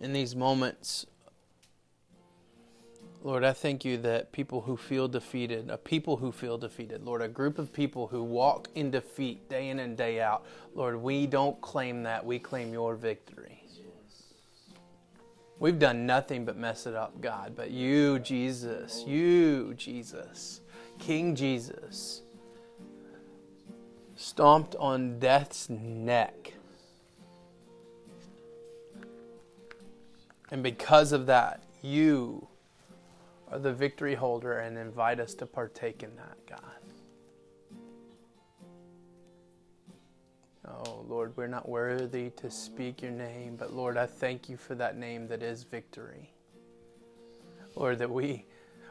in these moments, Lord, I thank you that people who feel defeated, a people who feel defeated, Lord, a group of people who walk in defeat day in and day out, Lord, we don't claim that. We claim your victory. We've done nothing but mess it up, God. But you, Jesus, you, Jesus, King Jesus, stomped on death's neck. And because of that, you are the victory holder and invite us to partake in that, God. Oh, Lord, we're not worthy to speak your name, but Lord, I thank you for that name that is victory. Lord, that we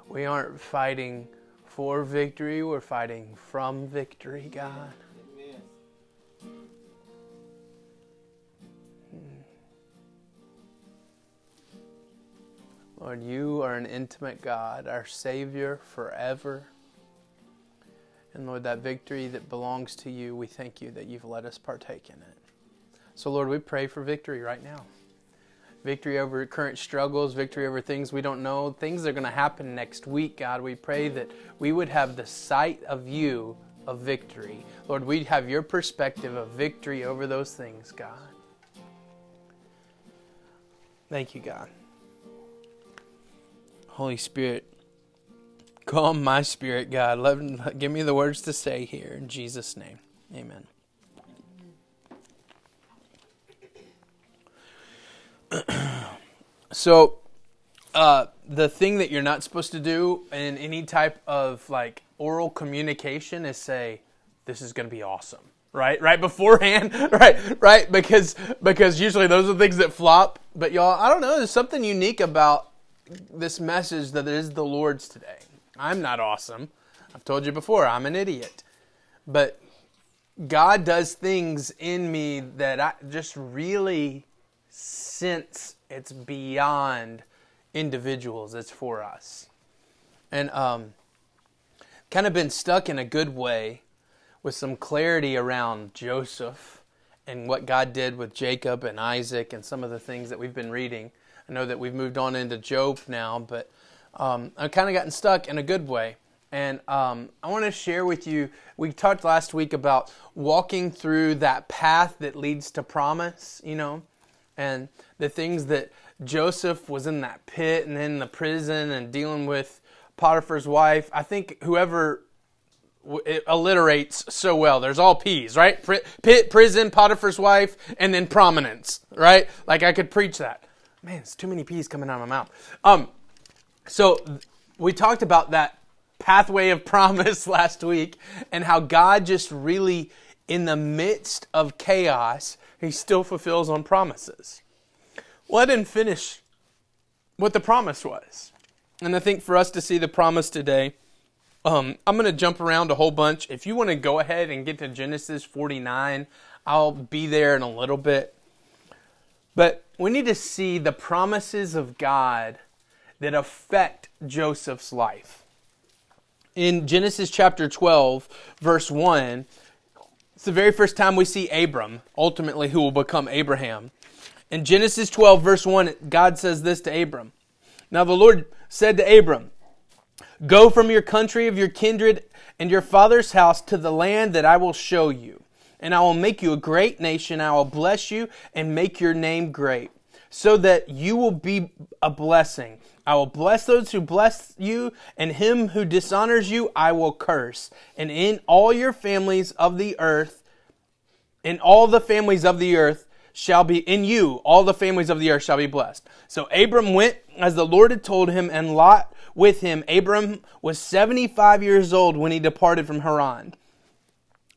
we aren't fighting for victory, we're fighting from victory, God. Lord, you are an intimate God, our Savior forever. And Lord, that victory that belongs to you, we thank you that you've let us partake in it. So, Lord, we pray for victory right now. Victory over current struggles, victory over things we don't know, things that are going to happen next week, God. We pray that we would have the sight of you of victory. Lord, we'd have your perspective of victory over those things, God. Thank you, God. Holy Spirit, calm my spirit, God. Let, give me the words to say here in Jesus' name. Amen. so, uh, the thing that you're not supposed to do in any type of like oral communication is say, "This is going to be awesome." Right, right beforehand, right, right, because because usually those are things that flop. But y'all, I don't know. There's something unique about this message that is the Lord's today. I'm not awesome. I've told you before, I'm an idiot. But God does things in me that I just really sense it's beyond individuals, it's for us. And um, kind of been stuck in a good way with some clarity around Joseph and what God did with Jacob and Isaac and some of the things that we've been reading. I know that we've moved on into Job now, but um, I've kind of gotten stuck in a good way. And um, I want to share with you, we talked last week about walking through that path that leads to promise, you know, and the things that Joseph was in that pit and in the prison and dealing with Potiphar's wife. I think whoever it alliterates so well. There's all P's, right? Pit, prison, Potiphar's wife, and then prominence, right? Like I could preach that man, it's too many P's coming out of my mouth. Um, so we talked about that pathway of promise last week and how God just really, in the midst of chaos, He still fulfills on promises. Well, I didn't finish what the promise was. And I think for us to see the promise today, um, I'm going to jump around a whole bunch. If you want to go ahead and get to Genesis 49, I'll be there in a little bit. But we need to see the promises of God that affect Joseph's life. In Genesis chapter 12, verse 1, it's the very first time we see Abram, ultimately, who will become Abraham. In Genesis 12, verse 1, God says this to Abram Now the Lord said to Abram, Go from your country of your kindred and your father's house to the land that I will show you and I will make you a great nation. I will bless you and make your name great, so that you will be a blessing. I will bless those who bless you, and him who dishonors you I will curse. And in all your families of the earth, in all the families of the earth shall be in you, all the families of the earth shall be blessed. So Abram went as the Lord had told him, and Lot with him. Abram was 75 years old when he departed from Haran.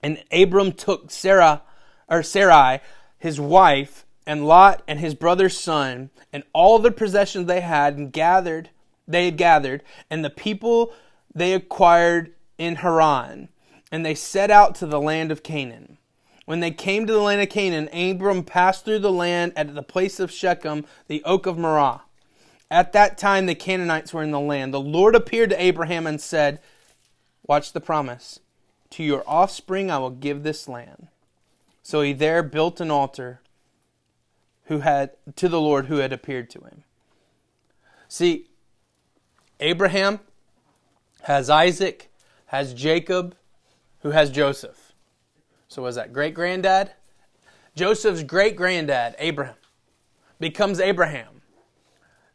And Abram took Sarah or Sarai, his wife, and Lot and his brother's son, and all the possessions they had, and gathered they had gathered, and the people they acquired in Haran, and they set out to the land of Canaan. When they came to the land of Canaan, Abram passed through the land at the place of Shechem, the oak of Moreh. At that time, the Canaanites were in the land. The Lord appeared to Abraham and said, Watch the promise. To your offspring I will give this land. So he there built an altar who had to the Lord who had appeared to him. See, Abraham has Isaac, has Jacob, who has Joseph. So was that great granddad? Joseph's great granddad, Abraham, becomes Abraham.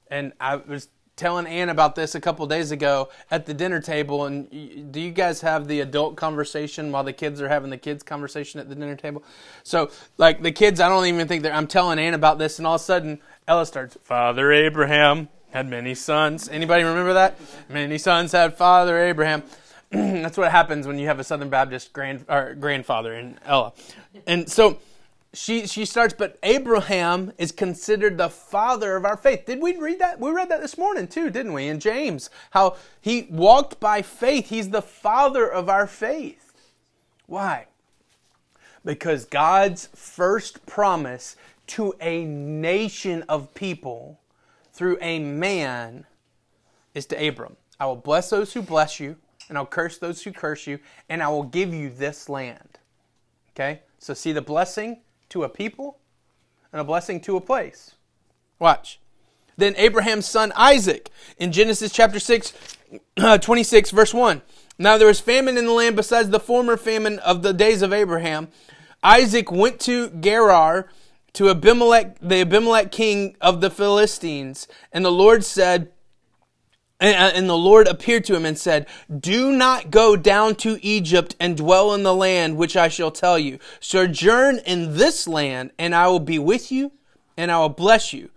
And I was telling Ann about this a couple days ago at the dinner table. And do you guys have the adult conversation while the kids are having the kids conversation at the dinner table? So, like the kids, I don't even think they're. I'm telling Ann about this, and all of a sudden Ella starts, "Father Abraham had many sons." Anybody remember that? Many sons had Father Abraham. That's what happens when you have a Southern Baptist grand grandfather in Ella, and so she she starts but abraham is considered the father of our faith. Did we read that? We read that this morning too didn't we? In james how he walked by faith. He's the father of our faith. Why? Because god's first promise to a nation of people through a man is to abram. I will bless those who bless you and i'll curse those who curse you and i will give you this land. Okay? So see the blessing to a people and a blessing to a place. Watch. Then Abraham's son Isaac in Genesis chapter 6, uh, 26, verse 1. Now there was famine in the land besides the former famine of the days of Abraham. Isaac went to Gerar to Abimelech, the Abimelech king of the Philistines, and the Lord said, Uh, and the Lord appeared to him and said, Do not go down to Egypt and dwell in the land which I shall tell you. Sojourn in this land, and I will be with you, and I will bless you.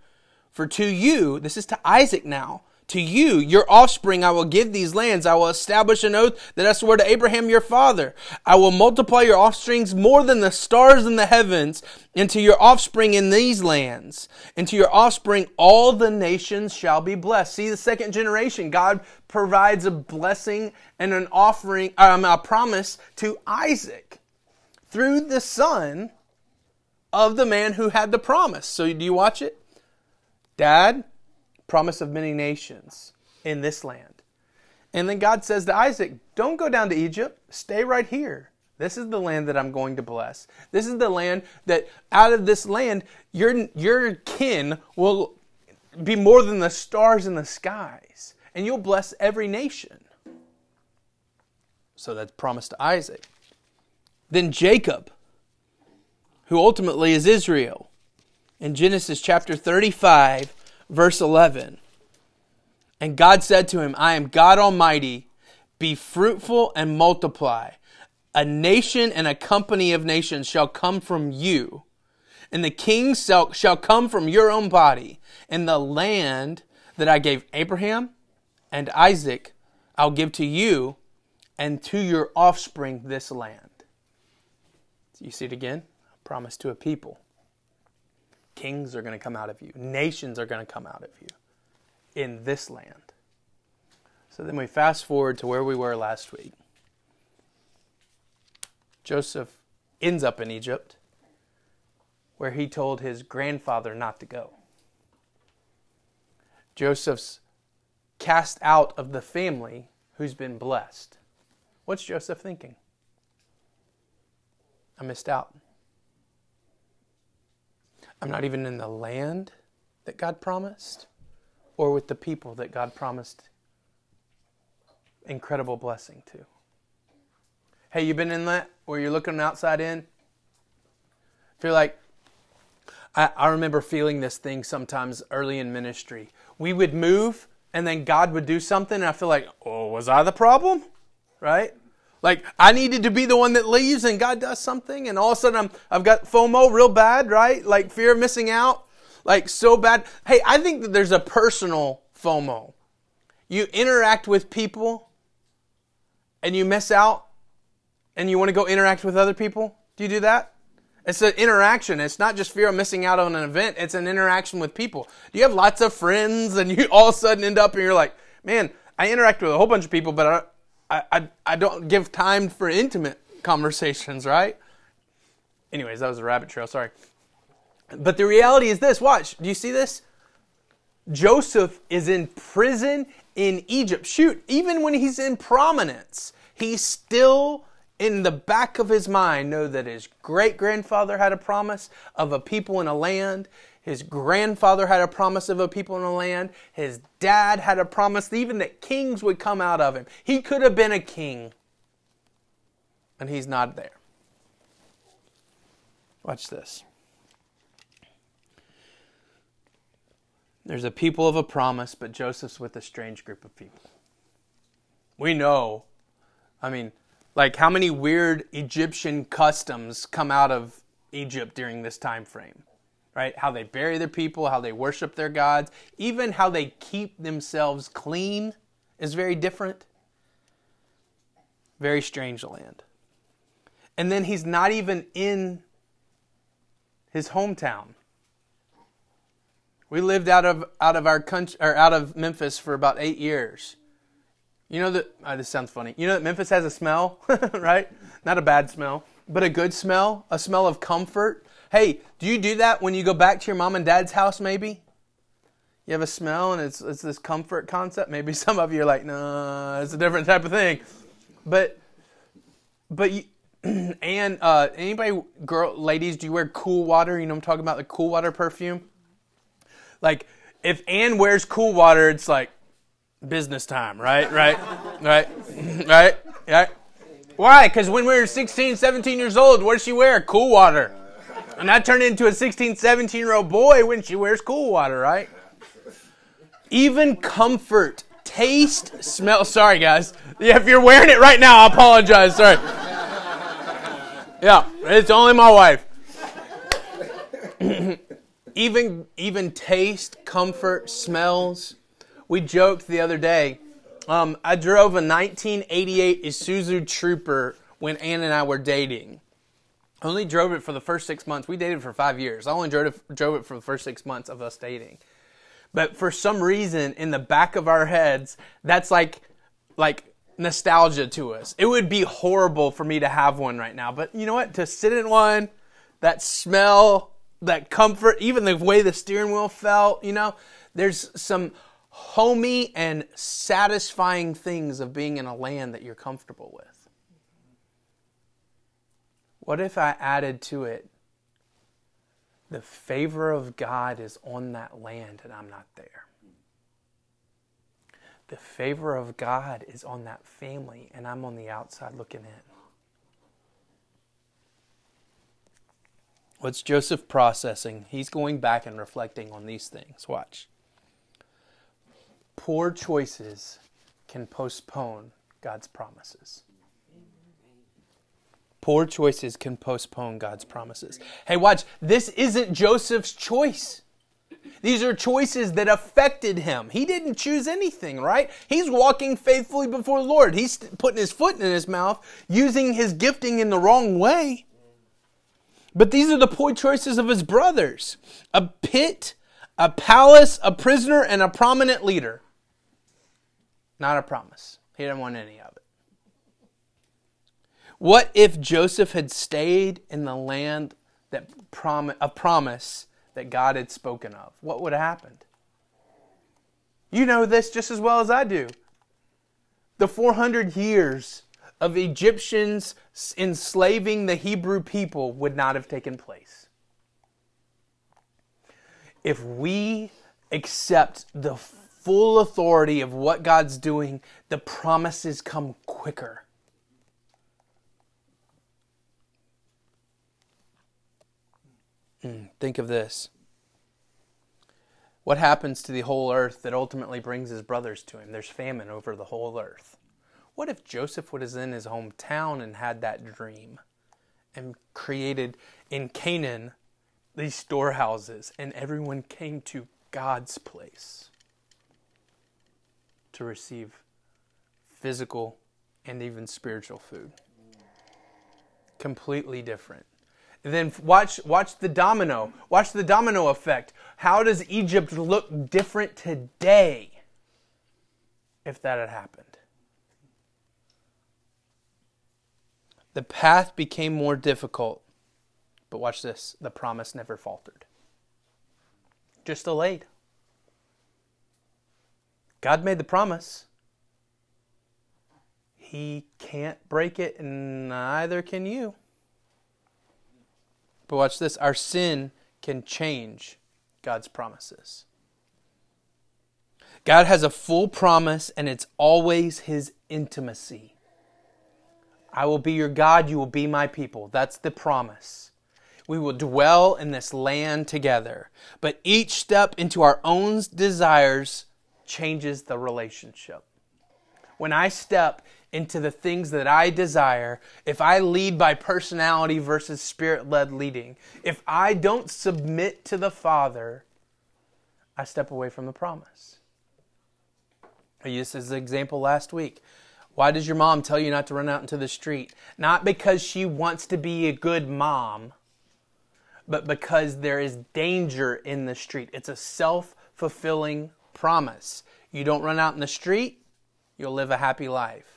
For to you, this is to Isaac now, to you, your offspring, I will give these lands. I will establish an oath that I swore to Abraham your father. I will multiply your offsprings more than the stars in the heavens, and to your offspring in these lands. And to your offspring, all the nations shall be blessed. See the second generation. God provides a blessing and an offering, um, a promise to Isaac through the son of the man who had the promise. So do you watch it? Dad, promise of many nations in this land. And then God says to Isaac, Don't go down to Egypt, stay right here. This is the land that I'm going to bless. This is the land that out of this land, your, your kin will be more than the stars in the skies, and you'll bless every nation. So that's promised to Isaac. Then Jacob, who ultimately is Israel, in Genesis chapter 35, verse 11. And God said to him, I am God Almighty. Be fruitful and multiply. A nation and a company of nations shall come from you, and the kings shall, come from your own body. And the land that I gave Abraham and Isaac, I'll give to you and to your offspring this land. You see it again? Promise to a people. Kings are going to come out of you, nations are going to come out of you in this land. So then we fast forward to where we were last week. Joseph ends up in Egypt, where he told his grandfather not to go. Joseph's cast out of the family who's been blessed. What's Joseph thinking? I missed out. I'm not even in the land that God promised or with the people that God promised incredible blessing to. Hey, you been in that where you're looking outside in? Feel like I, I remember feeling this thing sometimes early in ministry. We would move and then God would do something, and I feel like, oh, was I the problem? Right? Like I needed to be the one that leaves and God does something and all of a sudden I'm, I've got FOMO real bad, right? Like fear of missing out, like so bad. Hey, I think that there's a personal FOMO. You interact with people and you miss out and you want to go interact with other people. Do you do that? It's an interaction. It's not just fear of missing out on an event. It's an interaction with people. Do you have lots of friends and you all of a sudden end up and you're like, man, I interact with a whole bunch of people, but I, I, I, I don't give time for intimate conversations, right? Anyways, that was a rabbit trail, sorry. But the reality is this watch, do you see this? Joseph is in prison in Egypt. Shoot, even when he's in prominence, he's still in the back of his mind know that his great grandfather had a promise of a people in a land. His grandfather had a promise of a people in the land. His dad had a promise even that kings would come out of him. He could have been a king. And he's not there. Watch this. There's a people of a promise, but Joseph's with a strange group of people. We know, I mean, like how many weird Egyptian customs come out of Egypt during this time frame? Right? How they bury their people, how they worship their gods, even how they keep themselves clean is very different. Very strange land. And then he's not even in his hometown. We lived out of out of our country or out of Memphis for about eight years. You know that oh, this sounds funny. You know that Memphis has a smell, right? Not a bad smell, but a good smell, a smell of comfort, Hey, do you do that when you go back to your mom and dad's house, maybe? You have a smell and it's, it's this comfort concept. Maybe some of you are like, nah, it's a different type of thing. But, but you, and uh, anybody, girl, ladies, do you wear cool water? You know I'm talking about the cool water perfume? Like, if Anne wears cool water, it's like business time, right? Right? right? right? Right? Why? Because when we were 16, 17 years old, what does she wear? Cool water. And I turn into a 16, 17 year old boy when she wears cool water, right? Even comfort, taste, smell. Sorry, guys. Yeah, if you're wearing it right now, I apologize. Sorry. Yeah, it's only my wife. even even taste, comfort, smells. We joked the other day. Um, I drove a 1988 Isuzu Trooper when Ann and I were dating. Only drove it for the first six months. We dated for five years. I only drove it, drove it for the first six months of us dating. But for some reason, in the back of our heads, that's like, like nostalgia to us. It would be horrible for me to have one right now. But you know what? To sit in one, that smell, that comfort, even the way the steering wheel felt, you know, there's some homey and satisfying things of being in a land that you're comfortable with. What if I added to it, the favor of God is on that land and I'm not there? The favor of God is on that family and I'm on the outside looking in. What's Joseph processing? He's going back and reflecting on these things. Watch. Poor choices can postpone God's promises. Poor choices can postpone God's promises. Hey, watch. This isn't Joseph's choice. These are choices that affected him. He didn't choose anything, right? He's walking faithfully before the Lord. He's putting his foot in his mouth, using his gifting in the wrong way. But these are the poor choices of his brothers a pit, a palace, a prisoner, and a prominent leader. Not a promise. He didn't want any of it. What if Joseph had stayed in the land that prom- a promise that God had spoken of? What would have happened? You know this just as well as I do. The 400 years of Egyptians enslaving the Hebrew people would not have taken place. If we accept the full authority of what God's doing, the promises come quicker. Mm, think of this. What happens to the whole earth that ultimately brings his brothers to him? There's famine over the whole earth. What if Joseph was in his hometown and had that dream and created in Canaan these storehouses and everyone came to God's place to receive physical and even spiritual food? Completely different. Then watch watch the domino. Watch the domino effect. How does Egypt look different today if that had happened? The path became more difficult, but watch this. The promise never faltered. Just delayed. God made the promise. He can't break it, and neither can you. But watch this our sin can change God's promises. God has a full promise, and it's always His intimacy. I will be your God, you will be my people. That's the promise. We will dwell in this land together. But each step into our own desires changes the relationship. When I step into the things that I desire, if I lead by personality versus spirit led leading, if I don't submit to the Father, I step away from the promise. I used this as an example last week. Why does your mom tell you not to run out into the street? Not because she wants to be a good mom, but because there is danger in the street. It's a self fulfilling promise. You don't run out in the street, you'll live a happy life.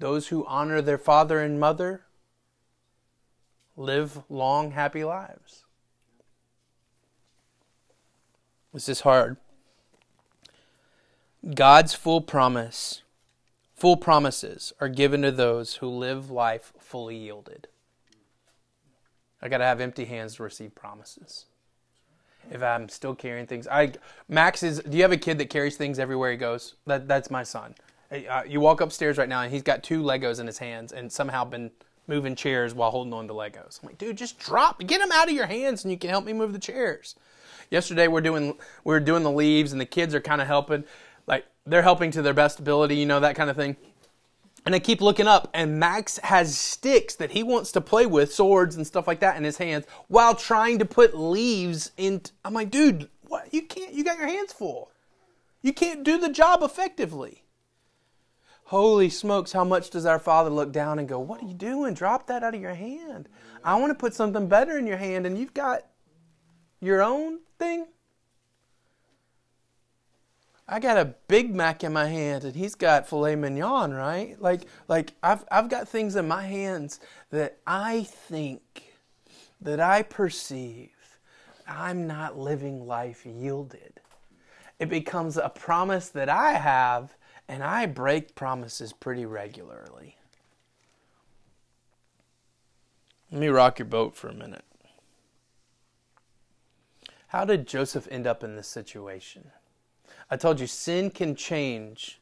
Those who honor their father and mother live long, happy lives. This is hard. God's full promise, full promises are given to those who live life fully yielded. I got to have empty hands to receive promises. If I'm still carrying things, I Max is. Do you have a kid that carries things everywhere he goes? That that's my son. Uh, you walk upstairs right now, and he's got two Legos in his hands, and somehow been moving chairs while holding on to Legos. I'm like, dude, just drop, get them out of your hands, and you can help me move the chairs. Yesterday we're doing we're doing the leaves, and the kids are kind of helping, like they're helping to their best ability, you know that kind of thing. And I keep looking up, and Max has sticks that he wants to play with, swords and stuff like that, in his hands, while trying to put leaves in. I'm like, dude, what? You can't. You got your hands full. You can't do the job effectively. Holy smokes, how much does our Father look down and go, What are you doing? Drop that out of your hand. I want to put something better in your hand, and you've got your own thing? I got a Big Mac in my hand and he's got filet mignon, right? Like, like I've, I've got things in my hands that I think, that I perceive, I'm not living life yielded. It becomes a promise that I have, and I break promises pretty regularly. Let me rock your boat for a minute. How did Joseph end up in this situation? I told you sin can change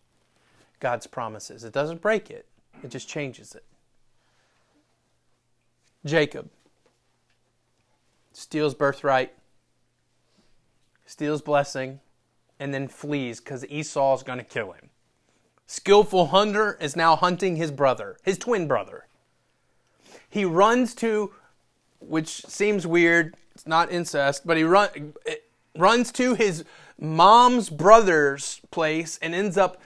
God's promises. It doesn't break it, it just changes it. Jacob steals birthright, steals blessing, and then flees because Esau is going to kill him. Skillful hunter is now hunting his brother, his twin brother. He runs to, which seems weird, it's not incest, but he run, runs to his mom's brother's place and ends up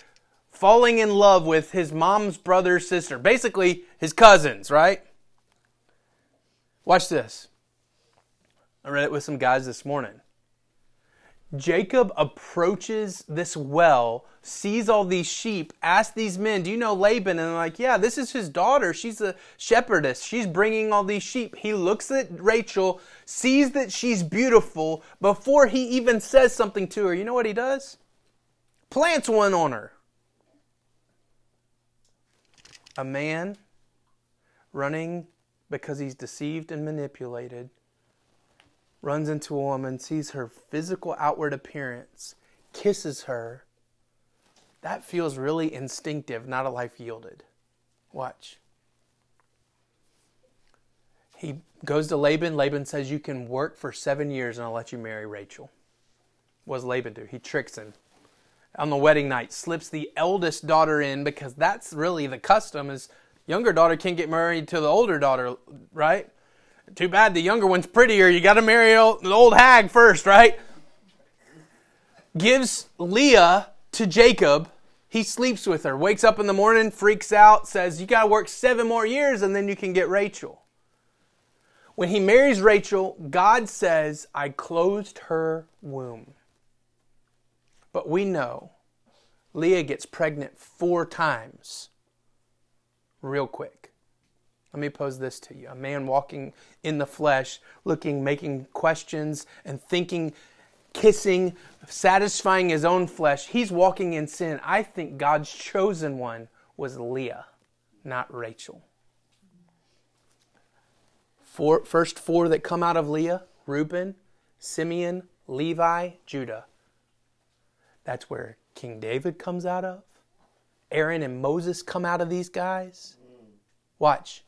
falling in love with his mom's brother's sister. Basically, his cousins, right? Watch this. I read it with some guys this morning. Jacob approaches this well, sees all these sheep, asks these men, Do you know Laban? And they're like, Yeah, this is his daughter. She's a shepherdess. She's bringing all these sheep. He looks at Rachel, sees that she's beautiful. Before he even says something to her, you know what he does? Plants one on her. A man running because he's deceived and manipulated runs into a woman, sees her physical outward appearance, kisses her, that feels really instinctive, not a life yielded. Watch. He goes to Laban. Laban says, You can work for seven years and I'll let you marry Rachel. What does Laban do? He tricks him. On the wedding night, slips the eldest daughter in because that's really the custom is younger daughter can't get married to the older daughter, right? Too bad the younger one's prettier. You got to marry the old hag first, right? Gives Leah to Jacob. He sleeps with her, wakes up in the morning, freaks out, says, You got to work seven more years and then you can get Rachel. When he marries Rachel, God says, I closed her womb. But we know Leah gets pregnant four times real quick. Let me pose this to you. A man walking in the flesh, looking, making questions, and thinking, kissing, satisfying his own flesh. He's walking in sin. I think God's chosen one was Leah, not Rachel. Four, first four that come out of Leah Reuben, Simeon, Levi, Judah. That's where King David comes out of. Aaron and Moses come out of these guys. Watch.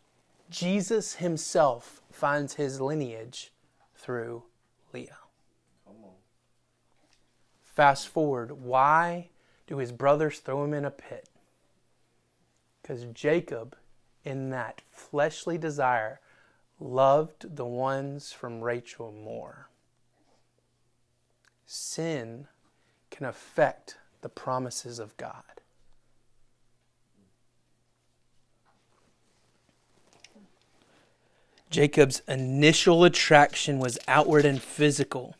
Jesus himself finds his lineage through Leah. Fast forward, why do his brothers throw him in a pit? Because Jacob, in that fleshly desire, loved the ones from Rachel more. Sin can affect the promises of God. Jacob's initial attraction was outward and physical.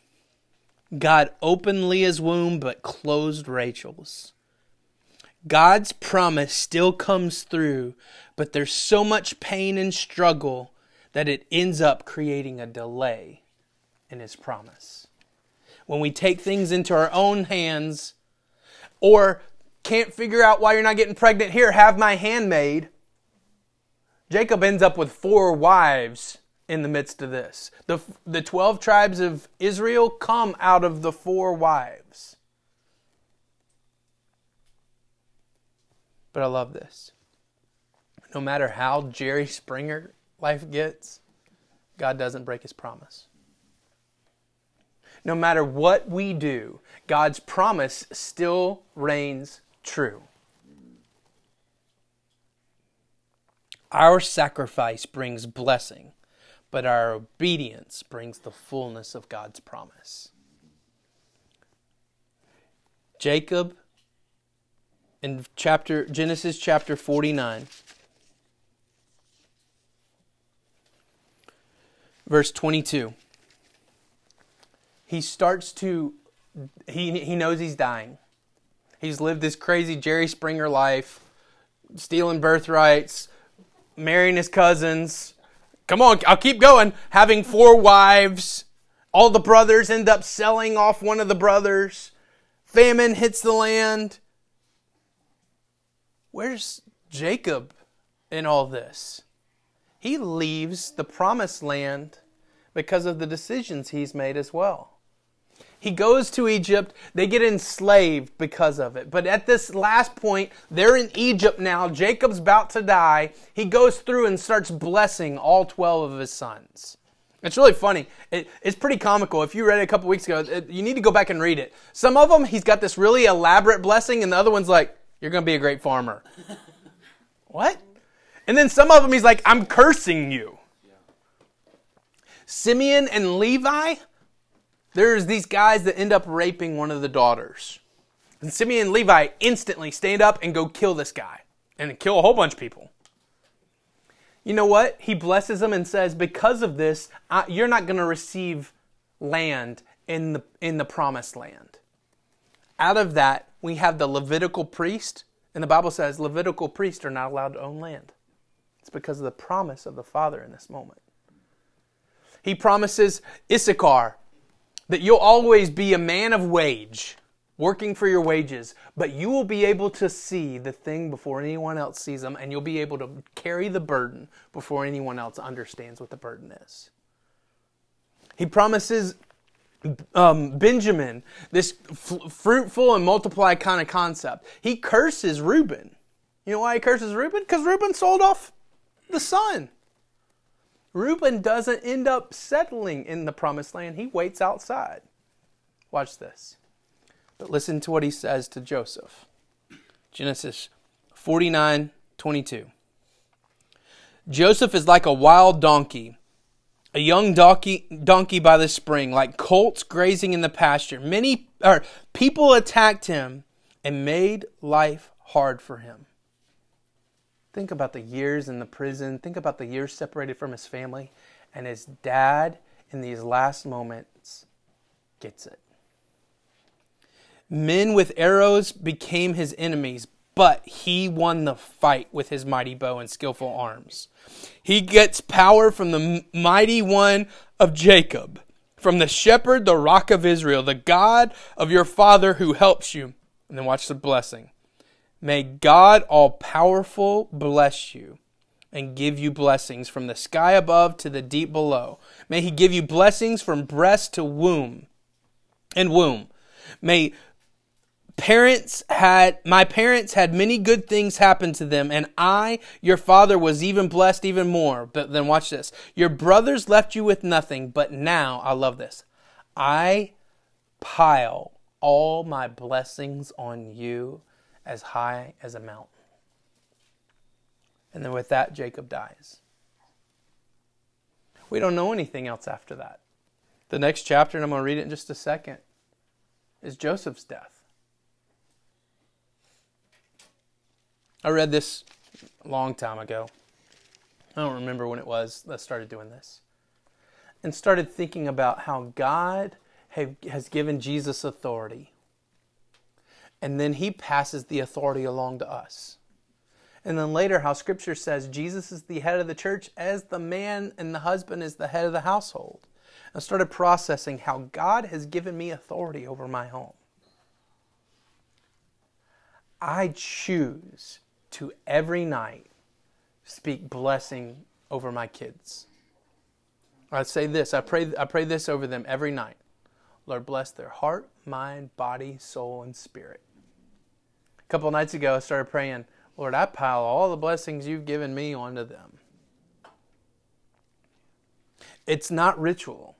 God opened Leah's womb but closed Rachel's. God's promise still comes through, but there's so much pain and struggle that it ends up creating a delay in his promise. When we take things into our own hands or can't figure out why you're not getting pregnant, here, have my handmaid. Jacob ends up with four wives in the midst of this. The, the 12 tribes of Israel come out of the four wives. But I love this. No matter how Jerry Springer life gets, God doesn't break his promise. No matter what we do, God's promise still reigns true. Our sacrifice brings blessing, but our obedience brings the fullness of God's promise. Jacob in chapter Genesis chapter 49 verse 22. He starts to, he, he knows he's dying. He's lived this crazy Jerry Springer life, stealing birthrights, marrying his cousins. Come on, I'll keep going. Having four wives. All the brothers end up selling off one of the brothers. Famine hits the land. Where's Jacob in all this? he leaves the promised land because of the decisions he's made as well. He goes to Egypt. They get enslaved because of it. But at this last point, they're in Egypt now. Jacob's about to die. He goes through and starts blessing all 12 of his sons. It's really funny. It, it's pretty comical. If you read it a couple weeks ago, it, you need to go back and read it. Some of them, he's got this really elaborate blessing, and the other one's like, You're going to be a great farmer. what? And then some of them he's like, I'm cursing you. Simeon and Levi, there's these guys that end up raping one of the daughters. And Simeon and Levi instantly stand up and go kill this guy and kill a whole bunch of people. You know what? He blesses them and says, Because of this, I, you're not going to receive land in the, in the promised land. Out of that, we have the Levitical priest, and the Bible says Levitical priests are not allowed to own land. It's because of the promise of the Father in this moment. He promises Issachar that you'll always be a man of wage, working for your wages, but you will be able to see the thing before anyone else sees them, and you'll be able to carry the burden before anyone else understands what the burden is. He promises um, Benjamin this f- fruitful and multiply kind of concept. He curses Reuben. You know why he curses Reuben? Because Reuben sold off the son. Reuben doesn't end up settling in the promised land, he waits outside. Watch this. But listen to what he says to Joseph. Genesis 49 22. Joseph is like a wild donkey, a young donkey, donkey by the spring, like colts grazing in the pasture. Many or people attacked him and made life hard for him. Think about the years in the prison. Think about the years separated from his family. And his dad, in these last moments, gets it. Men with arrows became his enemies, but he won the fight with his mighty bow and skillful arms. He gets power from the mighty one of Jacob, from the shepherd, the rock of Israel, the God of your father who helps you. And then watch the blessing. May God all powerful bless you and give you blessings from the sky above to the deep below. May He give you blessings from breast to womb. and womb. May parents had my parents had many good things happen to them and i your father was even blessed even more but then watch this your brothers left you with nothing but now i love this i pile all my blessings on you as high as a mountain and then with that jacob dies we don't know anything else after that the next chapter and i'm going to read it in just a second is joseph's death I read this a long time ago. I don't remember when it was that I started doing this. And started thinking about how God have, has given Jesus authority. And then he passes the authority along to us. And then later, how scripture says Jesus is the head of the church as the man and the husband is the head of the household. I started processing how God has given me authority over my home. I choose to every night speak blessing over my kids. I say this, I pray I pray this over them every night. Lord bless their heart, mind, body, soul and spirit. A couple nights ago I started praying, Lord, I pile all the blessings you've given me onto them. It's not ritual.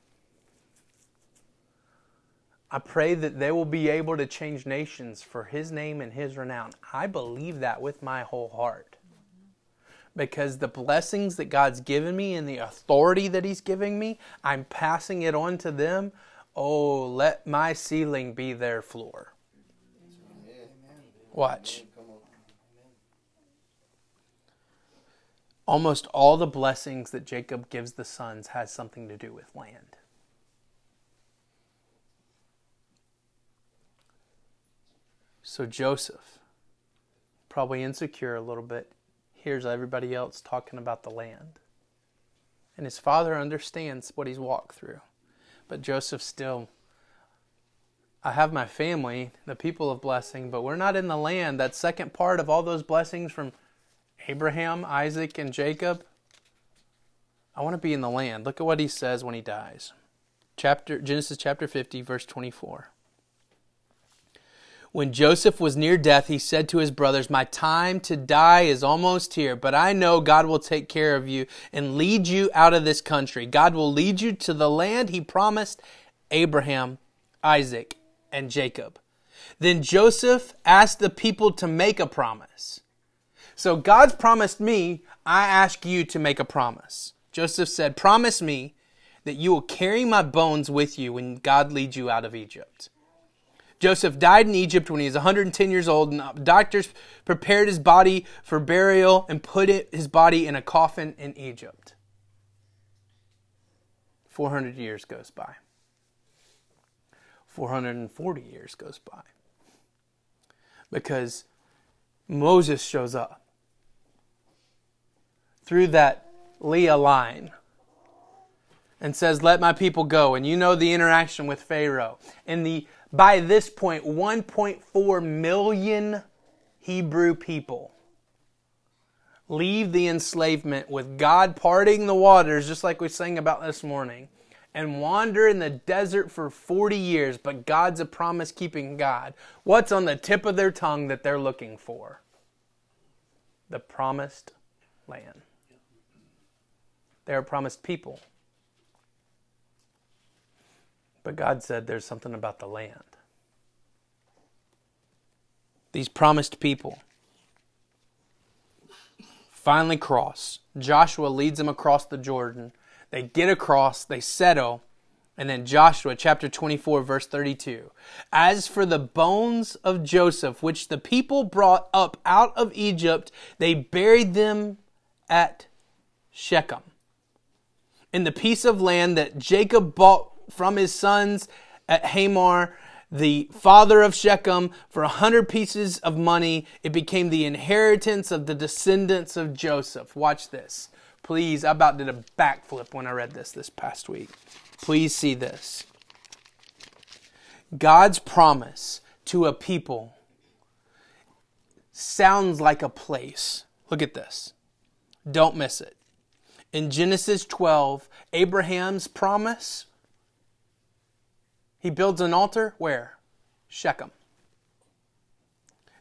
I pray that they will be able to change nations for His name and His renown. I believe that with my whole heart. Because the blessings that God's given me and the authority that He's giving me, I'm passing it on to them. Oh, let my ceiling be their floor. Watch. Almost all the blessings that Jacob gives the sons has something to do with land. So Joseph, probably insecure a little bit, hears everybody else talking about the land. And his father understands what he's walked through. But Joseph still, I have my family, the people of blessing, but we're not in the land. That second part of all those blessings from Abraham, Isaac, and Jacob. I want to be in the land. Look at what he says when he dies. Chapter Genesis chapter 50 verse 24. When Joseph was near death, he said to his brothers, My time to die is almost here, but I know God will take care of you and lead you out of this country. God will lead you to the land he promised Abraham, Isaac, and Jacob. Then Joseph asked the people to make a promise. So God's promised me, I ask you to make a promise. Joseph said, Promise me that you will carry my bones with you when God leads you out of Egypt. Joseph died in Egypt when he was 110 years old, and doctors prepared his body for burial and put it, his body in a coffin in Egypt. 400 years goes by. 440 years goes by. Because Moses shows up through that Leah line and says, Let my people go. And you know the interaction with Pharaoh. And the by this point 1.4 million Hebrew people leave the enslavement with God parting the waters, just like we sang about this morning, and wander in the desert for 40 years, but God's a promise keeping God. What's on the tip of their tongue that they're looking for? The promised land. They're a promised people. But God said there's something about the land. These promised people finally cross. Joshua leads them across the Jordan. They get across, they settle, and then Joshua chapter 24, verse 32. As for the bones of Joseph, which the people brought up out of Egypt, they buried them at Shechem. In the piece of land that Jacob bought from his sons at Hamor, the father of Shechem, for a hundred pieces of money. It became the inheritance of the descendants of Joseph. Watch this. Please, I about did a backflip when I read this this past week. Please see this. God's promise to a people sounds like a place. Look at this. Don't miss it. In Genesis 12, Abraham's promise He builds an altar where? Shechem.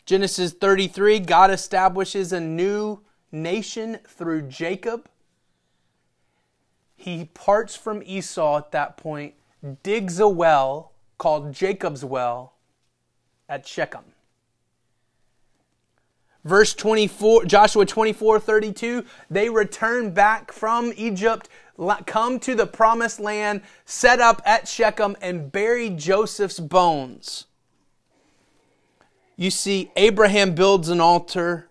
Genesis 33, God establishes a new nation through Jacob. He parts from Esau at that point, digs a well called Jacob's well at Shechem. Verse 24, Joshua 24, 32, they return back from Egypt, come to the promised land, set up at Shechem, and bury Joseph's bones. You see, Abraham builds an altar,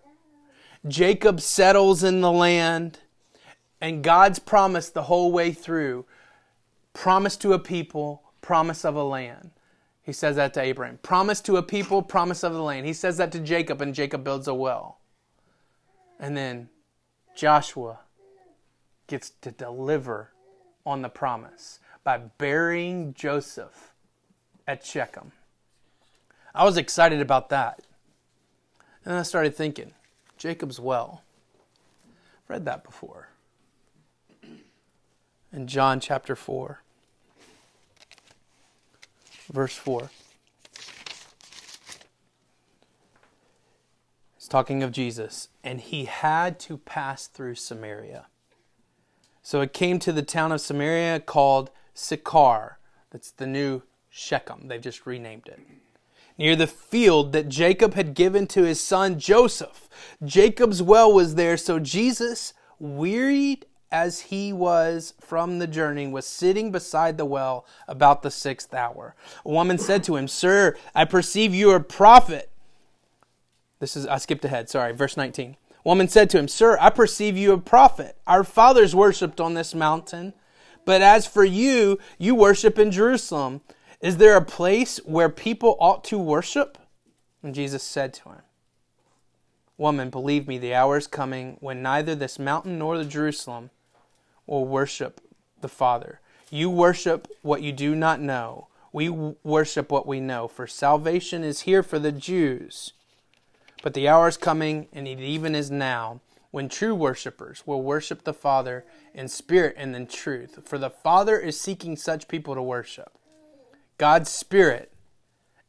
Jacob settles in the land, and God's promise the whole way through promise to a people, promise of a land. He says that to Abraham. Promise to a people, promise of the land. He says that to Jacob, and Jacob builds a well. And then Joshua gets to deliver on the promise by burying Joseph at Shechem. I was excited about that. And I started thinking, Jacob's well. I've read that before. In John chapter 4 verse 4. It's talking of Jesus, and he had to pass through Samaria. So it came to the town of Samaria called Sychar. That's the new Shechem. They've just renamed it. Near the field that Jacob had given to his son Joseph. Jacob's well was there, so Jesus, wearied as he was from the journey, was sitting beside the well about the sixth hour. A woman said to him, Sir, I perceive you are a prophet. This is, I skipped ahead, sorry, verse 19. Woman said to him, Sir, I perceive you a prophet. Our fathers worshipped on this mountain, but as for you, you worship in Jerusalem. Is there a place where people ought to worship? And Jesus said to him, Woman, believe me, the hour is coming when neither this mountain nor the Jerusalem will worship the Father. You worship what you do not know. We worship what we know, for salvation is here for the Jews. But the hour is coming, and it even is now, when true worshippers will worship the Father in spirit and in truth. For the Father is seeking such people to worship. God's Spirit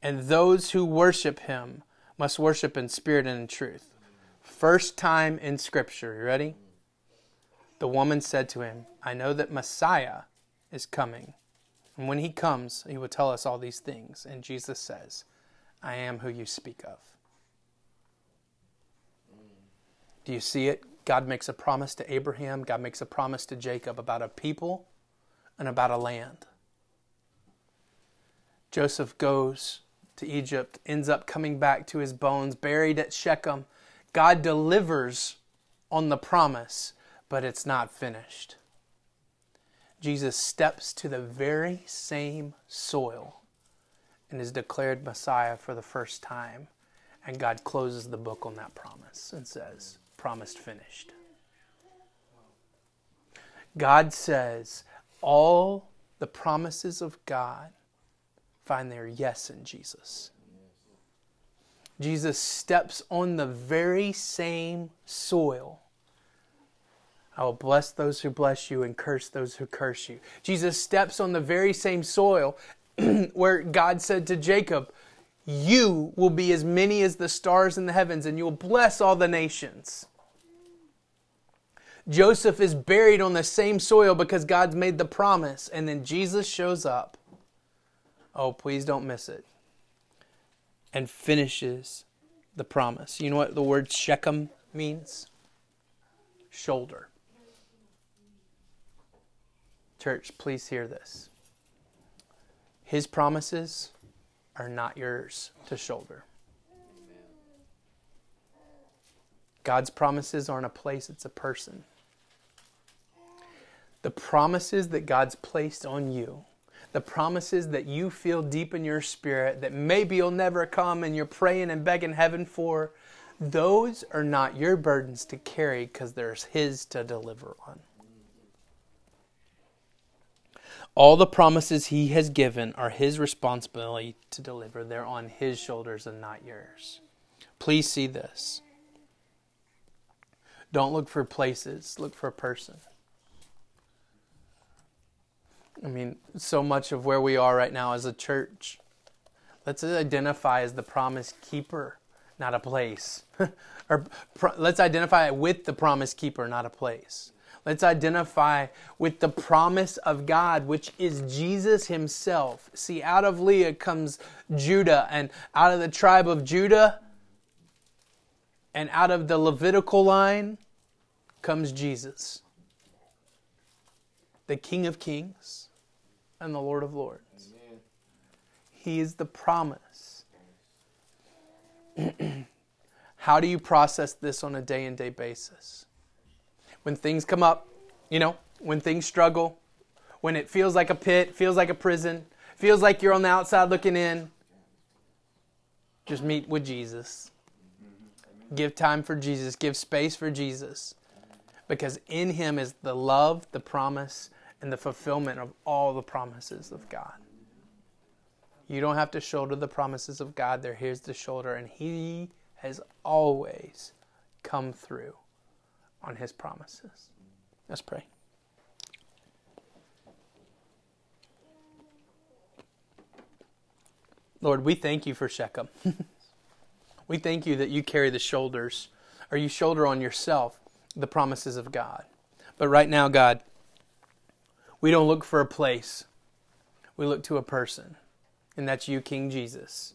and those who worship Him must worship in spirit and in truth. First time in Scripture. You ready? The woman said to him, I know that Messiah is coming. And when he comes, he will tell us all these things. And Jesus says, I am who you speak of. Do you see it? God makes a promise to Abraham, God makes a promise to Jacob about a people and about a land. Joseph goes to Egypt, ends up coming back to his bones, buried at Shechem. God delivers on the promise but it's not finished. Jesus steps to the very same soil and is declared Messiah for the first time. And God closes the book on that promise and says, Promised finished. God says, All the promises of God find their yes in Jesus. Jesus steps on the very same soil I will bless those who bless you and curse those who curse you. Jesus steps on the very same soil where God said to Jacob, You will be as many as the stars in the heavens, and you will bless all the nations. Joseph is buried on the same soil because God's made the promise, and then Jesus shows up. Oh, please don't miss it. And finishes the promise. You know what the word Shechem means? Shoulder. Church, please hear this. His promises are not yours to shoulder. God's promises aren't a place, it's a person. The promises that God's placed on you, the promises that you feel deep in your spirit that maybe you'll never come and you're praying and begging heaven for, those are not your burdens to carry because there's His to deliver on. All the promises he has given are his responsibility to deliver. They're on his shoulders and not yours. Please see this. Don't look for places, look for a person. I mean, so much of where we are right now as a church. Let's identify as the promise keeper, not a place. or let's identify with the promise keeper, not a place. Let's identify with the promise of God, which is Jesus Himself. See, out of Leah comes Judah, and out of the tribe of Judah and out of the Levitical line comes Jesus, the King of Kings and the Lord of Lords. Amen. He is the promise. How do you process this on a day and day basis? When things come up, you know, when things struggle, when it feels like a pit, feels like a prison, feels like you're on the outside looking in, just meet with Jesus. Give time for Jesus, give space for Jesus. Because in Him is the love, the promise, and the fulfillment of all the promises of God. You don't have to shoulder the promises of God, they're His to shoulder, and He has always come through on His promises. Let's pray. Lord, we thank you for Shechem. we thank you that you carry the shoulders, or you shoulder on yourself the promises of God. But right now, God, we don't look for a place, we look to a person, and that's you, King Jesus.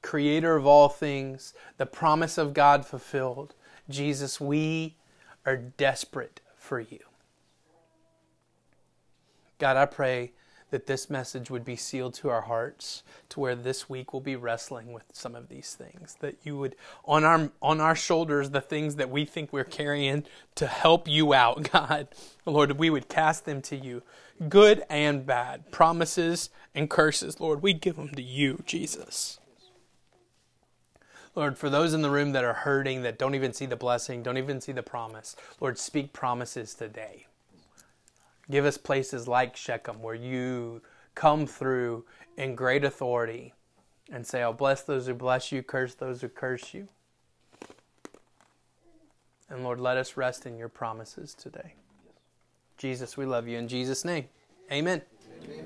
Creator of all things, the promise of God fulfilled. Jesus, we are desperate for you. God, I pray that this message would be sealed to our hearts to where this week we'll be wrestling with some of these things that you would on our on our shoulders the things that we think we're carrying to help you out god lord we would cast them to you good and bad promises and curses lord we give them to you jesus Lord, for those in the room that are hurting, that don't even see the blessing, don't even see the promise, Lord, speak promises today. Give us places like Shechem where you come through in great authority and say, I'll bless those who bless you, curse those who curse you. And Lord, let us rest in your promises today. Jesus, we love you. In Jesus' name, amen. amen.